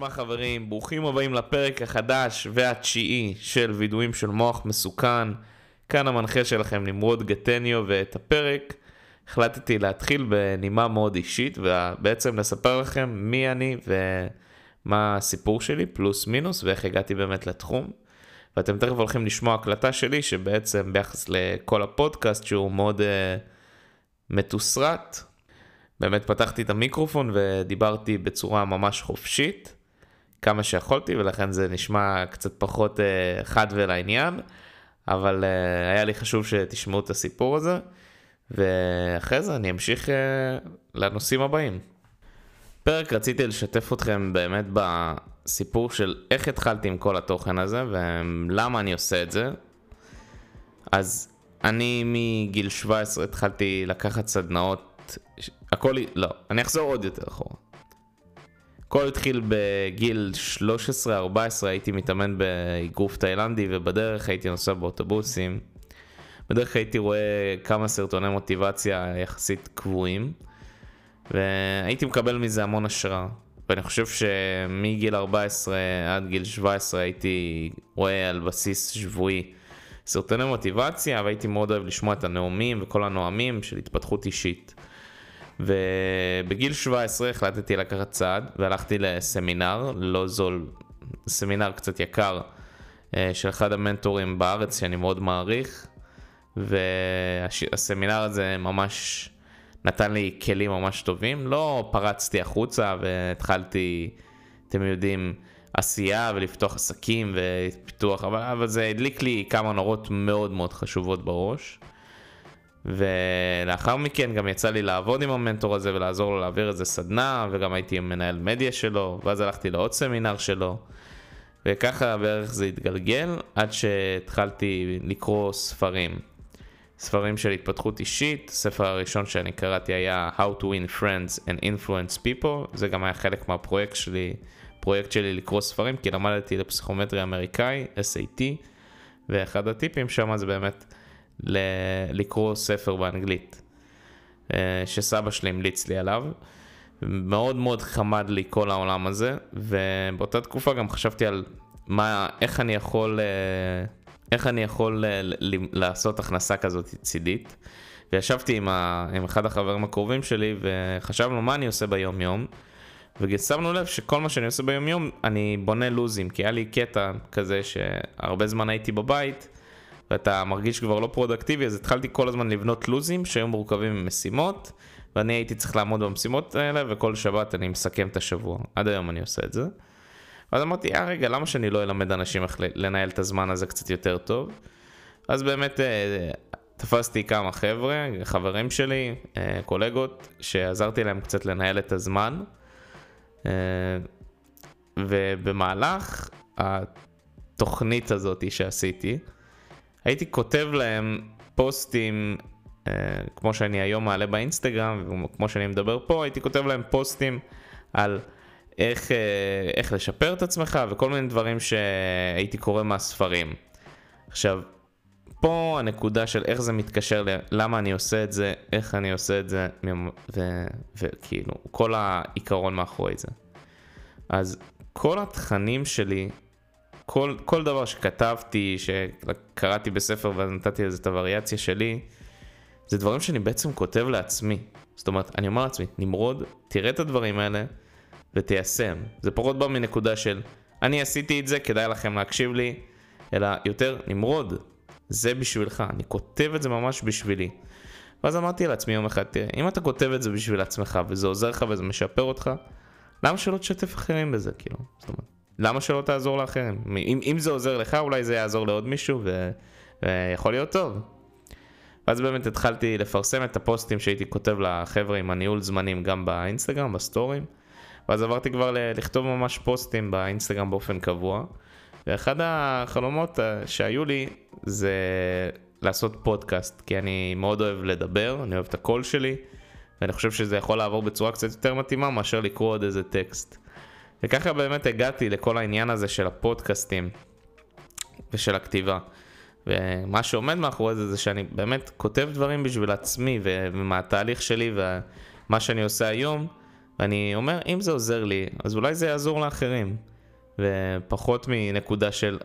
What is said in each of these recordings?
נשמע חברים? ברוכים הבאים לפרק החדש והתשיעי של וידועים של מוח מסוכן. כאן המנחה שלכם נמרוד גטניו, ואת הפרק החלטתי להתחיל בנימה מאוד אישית, ובעצם לספר לכם מי אני ומה הסיפור שלי, פלוס מינוס, ואיך הגעתי באמת לתחום. ואתם תכף הולכים לשמוע הקלטה שלי, שבעצם ביחס לכל הפודקאסט שהוא מאוד uh, מתוסרט, באמת פתחתי את המיקרופון ודיברתי בצורה ממש חופשית, כמה שיכולתי, ולכן זה נשמע קצת פחות uh, חד ולעניין, אבל uh, היה לי חשוב שתשמעו את הסיפור הזה, ואחרי זה אני אמשיך uh, לנושאים הבאים. פרק רציתי לשתף אתכם באמת בסיפור של איך התחלתי עם כל התוכן הזה ולמה אני עושה את זה. אז אני מגיל 17 התחלתי לקחת סדנאות הכל, לא, אני אחזור עוד יותר אחורה. הכל התחיל בגיל 13-14, הייתי מתאמן באגרוף תאילנדי ובדרך הייתי נוסע באוטובוסים. בדרך הייתי רואה כמה סרטוני מוטיבציה יחסית קבועים, והייתי מקבל מזה המון השראה. ואני חושב שמגיל 14 עד גיל 17 הייתי רואה על בסיס שבועי סרטוני מוטיבציה, והייתי מאוד אוהב לשמוע את הנאומים וכל הנואמים של התפתחות אישית. ובגיל 17 החלטתי לקחת צעד והלכתי לסמינר, לא זול, סמינר קצת יקר אה, של אחד המנטורים בארץ שאני מאוד מעריך, והסמינר הזה ממש נתן לי כלים ממש טובים, לא פרצתי החוצה והתחלתי, אתם יודעים, עשייה ולפתוח עסקים ופיתוח, אבל, אבל זה הדליק לי כמה נורות מאוד מאוד חשובות בראש. ולאחר מכן גם יצא לי לעבוד עם המנטור הזה ולעזור לו להעביר איזה סדנה, וגם הייתי מנהל מדיה שלו, ואז הלכתי לעוד סמינר שלו, וככה בערך זה התגלגל, עד שהתחלתי לקרוא ספרים. ספרים של התפתחות אישית, הספר הראשון שאני קראתי היה How to win friends and influence people, זה גם היה חלק מהפרויקט שלי, פרויקט שלי לקרוא ספרים, כי למדתי לפסיכומטרי אמריקאי, SAT, ואחד הטיפים שם זה באמת ל- לקרוא ספר באנגלית, אה, שסבא שלי המליץ לי עליו. מאוד מאוד חמד לי כל העולם הזה, ובאותה תקופה גם חשבתי על מה, איך אני יכול, אה, איך אני יכול אה, לעשות הכנסה כזאת צידית. וישבתי עם, ה, עם אחד החברים הקרובים שלי וחשבנו מה אני עושה ביום יום. ושמנו לב שכל מה שאני עושה ביום יום אני בונה לוזים כי היה לי קטע כזה שהרבה זמן הייתי בבית ואתה מרגיש כבר לא פרודקטיבי, אז התחלתי כל הזמן לבנות לוזים שהיו מורכבים ממשימות, ואני הייתי צריך לעמוד במשימות האלה, וכל שבת אני מסכם את השבוע. עד היום אני עושה את זה. אז אמרתי, אה רגע, למה שאני לא אלמד אנשים איך לנהל את הזמן הזה קצת יותר טוב? אז באמת אה, תפסתי כמה חבר'ה, חברים שלי, אה, קולגות, שעזרתי להם קצת לנהל את הזמן. אה, ובמהלך התוכנית הזאת שעשיתי, הייתי כותב להם פוסטים, אה, כמו שאני היום מעלה באינסטגרם, וכמו שאני מדבר פה, הייתי כותב להם פוסטים על איך, אה, איך לשפר את עצמך וכל מיני דברים שהייתי קורא מהספרים. עכשיו, פה הנקודה של איך זה מתקשר, למה אני עושה את זה, איך אני עושה את זה, וכאילו, כל העיקרון מאחורי זה. אז כל התכנים שלי כל, כל דבר שכתבתי, שקראתי בספר ונתתי לזה את הווריאציה שלי, זה דברים שאני בעצם כותב לעצמי. זאת אומרת, אני אומר לעצמי, נמרוד, תראה את הדברים האלה ותיישם. זה פחות בא מנקודה של, אני עשיתי את זה, כדאי לכם להקשיב לי, אלא יותר, נמרוד, זה בשבילך, אני כותב את זה ממש בשבילי. ואז אמרתי לעצמי יום אחד, תראה, אם אתה כותב את זה בשביל עצמך וזה עוזר לך וזה משפר אותך, למה שלא תשתף אחרים בזה, כאילו? זאת אומרת, למה שלא תעזור לאחרים? אם, אם זה עוזר לך, אולי זה יעזור לעוד מישהו, ו, ויכול להיות טוב. ואז באמת התחלתי לפרסם את הפוסטים שהייתי כותב לחבר'ה עם הניהול זמנים גם באינסטגרם, בסטורים. ואז עברתי כבר לכתוב ממש פוסטים באינסטגרם באופן קבוע. ואחד החלומות אה, שהיו לי זה לעשות פודקאסט, כי אני מאוד אוהב לדבר, אני אוהב את הקול שלי, ואני חושב שזה יכול לעבור בצורה קצת יותר מתאימה מאשר לקרוא עוד איזה טקסט. וככה באמת הגעתי לכל העניין הזה של הפודקאסטים ושל הכתיבה. ומה שעומד מאחורי זה זה שאני באמת כותב דברים בשביל עצמי ומהתהליך שלי ומה שאני עושה היום, ואני אומר, אם זה עוזר לי, אז אולי זה יעזור לאחרים. ופחות מנקודה של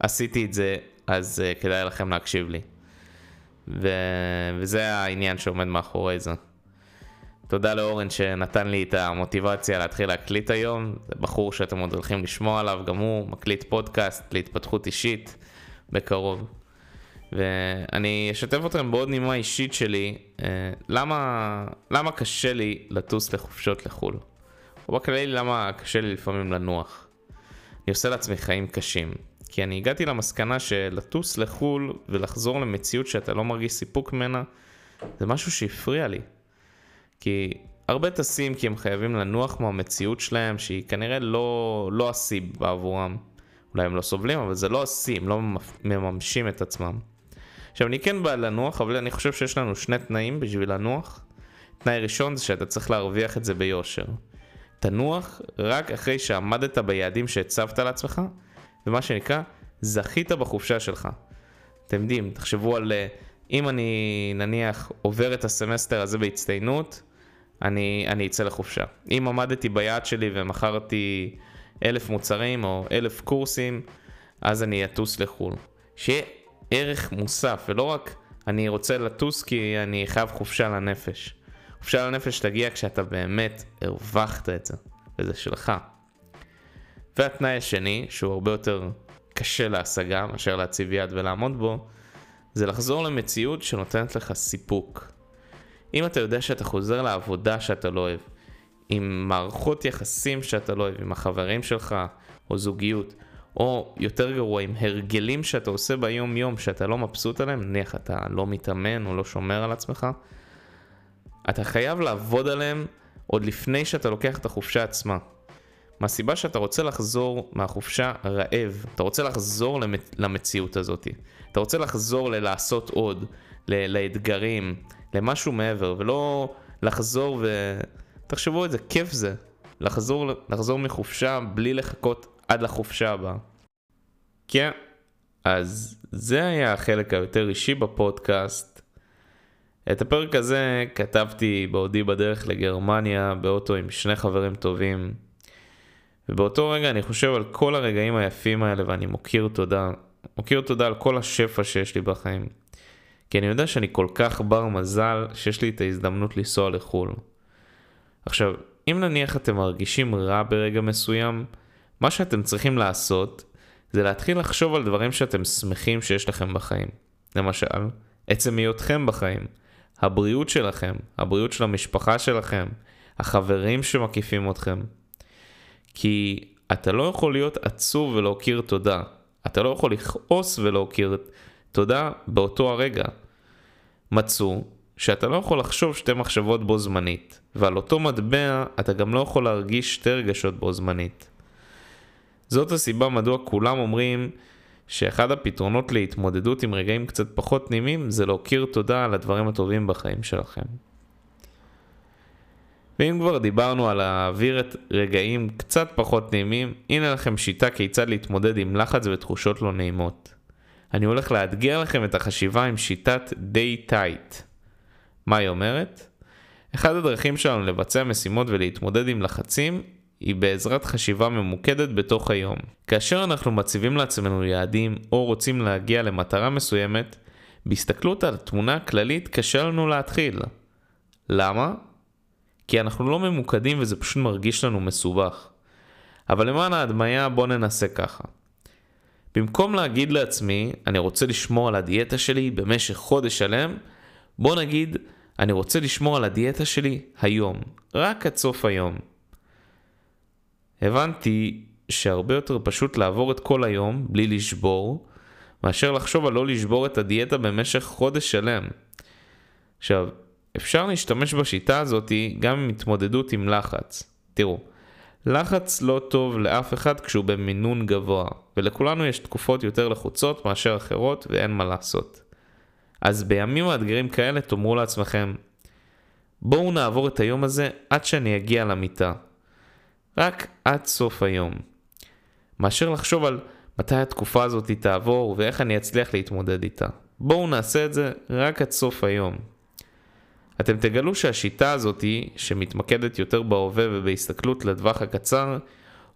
עשיתי את זה, אז uh, כדאי לכם להקשיב לי. ו... וזה העניין שעומד מאחורי זה. תודה לאורן שנתן לי את המוטיבציה להתחיל להקליט היום. זה בחור שאתם עוד הולכים לשמוע עליו, גם הוא מקליט פודקאסט להתפתחות אישית בקרוב. ואני אשתף אתכם בעוד נימה אישית שלי, אה, למה, למה קשה לי לטוס לחופשות לחו"ל? או בכללי למה קשה לי לפעמים לנוח. אני עושה לעצמי חיים קשים. כי אני הגעתי למסקנה שלטוס לחו"ל ולחזור למציאות שאתה לא מרגיש סיפוק ממנה, זה משהו שהפריע לי. כי הרבה טסים כי הם חייבים לנוח מהמציאות שלהם, שהיא כנראה לא, לא השיא בעבורם. אולי הם לא סובלים, אבל זה לא השיא, הם לא מממשים את עצמם. עכשיו, אני כן בא לנוח, אבל אני חושב שיש לנו שני תנאים בשביל לנוח. תנאי ראשון זה שאתה צריך להרוויח את זה ביושר. תנוח רק אחרי שעמדת ביעדים שהצבת לעצמך, ומה שנקרא, זכית בחופשה שלך. אתם יודעים, תחשבו על אה, אם אני נניח עובר את הסמסטר הזה בהצטיינות, אני, אני אצא לחופשה. אם עמדתי ביעד שלי ומכרתי אלף מוצרים או אלף קורסים, אז אני אטוס לחו"ל. שיהיה ערך מוסף, ולא רק אני רוצה לטוס כי אני חייב חופשה לנפש. חופשה לנפש תגיע כשאתה באמת הרווחת את זה, וזה שלך. והתנאי השני, שהוא הרבה יותר קשה להשגה מאשר להציב יד ולעמוד בו, זה לחזור למציאות שנותנת לך סיפוק. אם אתה יודע שאתה חוזר לעבודה שאתה לא אוהב, עם מערכות יחסים שאתה לא אוהב, עם החברים שלך, או זוגיות, או יותר גרוע, עם הרגלים שאתה עושה ביום יום שאתה לא מבסוט עליהם, נניח אתה לא מתאמן או לא שומר על עצמך, אתה חייב לעבוד עליהם עוד לפני שאתה לוקח את החופשה עצמה. מהסיבה שאתה רוצה לחזור מהחופשה רעב, אתה רוצה לחזור למציאות הזאת, אתה רוצה לחזור ללעשות עוד, לאתגרים, למשהו מעבר, ולא לחזור ו... תחשבו איזה כיף זה, לחזור, לחזור מחופשה בלי לחכות עד לחופשה הבאה. כן, אז זה היה החלק היותר אישי בפודקאסט. את הפרק הזה כתבתי בעודי בדרך לגרמניה באוטו עם שני חברים טובים. ובאותו רגע אני חושב על כל הרגעים היפים האלה ואני מוקיר תודה. מוקיר תודה על כל השפע שיש לי בחיים. כי אני יודע שאני כל כך בר מזל שיש לי את ההזדמנות לנסוע לחו"ל. עכשיו, אם נניח אתם מרגישים רע ברגע מסוים, מה שאתם צריכים לעשות זה להתחיל לחשוב על דברים שאתם שמחים שיש לכם בחיים. למשל, עצם היותכם בחיים, הבריאות שלכם, הבריאות של המשפחה שלכם, החברים שמקיפים אתכם. כי אתה לא יכול להיות עצוב ולהכיר תודה. אתה לא יכול לכעוס ולהכיר תודה באותו הרגע. מצאו שאתה לא יכול לחשוב שתי מחשבות בו זמנית, ועל אותו מטבע אתה גם לא יכול להרגיש שתי רגשות בו זמנית. זאת הסיבה מדוע כולם אומרים שאחד הפתרונות להתמודדות עם רגעים קצת פחות נעימים זה להכיר תודה על הדברים הטובים בחיים שלכם. ואם כבר דיברנו על להעביר את רגעים קצת פחות נעימים, הנה לכם שיטה כיצד להתמודד עם לחץ ותחושות לא נעימות. אני הולך לאתגר לכם את החשיבה עם שיטת day tight. מה היא אומרת? אחד הדרכים שלנו לבצע משימות ולהתמודד עם לחצים היא בעזרת חשיבה ממוקדת בתוך היום. כאשר אנחנו מציבים לעצמנו יעדים או רוצים להגיע למטרה מסוימת, בהסתכלות על התמונה הכללית קשה לנו להתחיל. למה? כי אנחנו לא ממוקדים וזה פשוט מרגיש לנו מסובך. אבל למען ההדמיה בוא ננסה ככה. במקום להגיד לעצמי, אני רוצה לשמור על הדיאטה שלי במשך חודש שלם, בוא נגיד, אני רוצה לשמור על הדיאטה שלי היום, רק עד סוף היום. הבנתי שהרבה יותר פשוט לעבור את כל היום בלי לשבור, מאשר לחשוב על לא לשבור את הדיאטה במשך חודש שלם. עכשיו, אפשר להשתמש בשיטה הזאת גם עם התמודדות עם לחץ. תראו, לחץ לא טוב לאף אחד כשהוא במינון גבוה, ולכולנו יש תקופות יותר לחוצות מאשר אחרות ואין מה לעשות. אז בימים מאתגרים כאלה תאמרו לעצמכם, בואו נעבור את היום הזה עד שאני אגיע למיטה. רק עד סוף היום. מאשר לחשוב על מתי התקופה הזאת תעבור ואיך אני אצליח להתמודד איתה. בואו נעשה את זה רק עד סוף היום. אתם תגלו שהשיטה הזאתי, שמתמקדת יותר בהווה ובהסתכלות לטווח הקצר,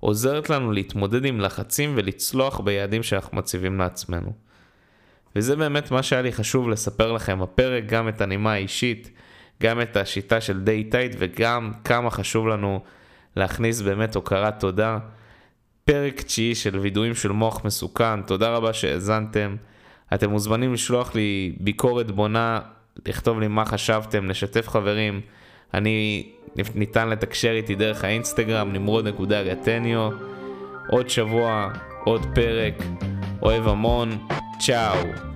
עוזרת לנו להתמודד עם לחצים ולצלוח ביעדים שאנחנו מציבים לעצמנו. וזה באמת מה שהיה לי חשוב לספר לכם הפרק, גם את הנימה האישית, גם את השיטה של די טייט וגם כמה חשוב לנו להכניס באמת הוקרת תודה. פרק תשיעי של וידועים של מוח מסוכן, תודה רבה שהאזנתם. אתם מוזמנים לשלוח לי ביקורת בונה, לכתוב לי מה חשבתם, לשתף חברים. אני, ניתן לתקשר איתי דרך האינסטגרם, נמרוד.גטניו. עוד שבוע, עוד פרק, אוהב המון, צ'או.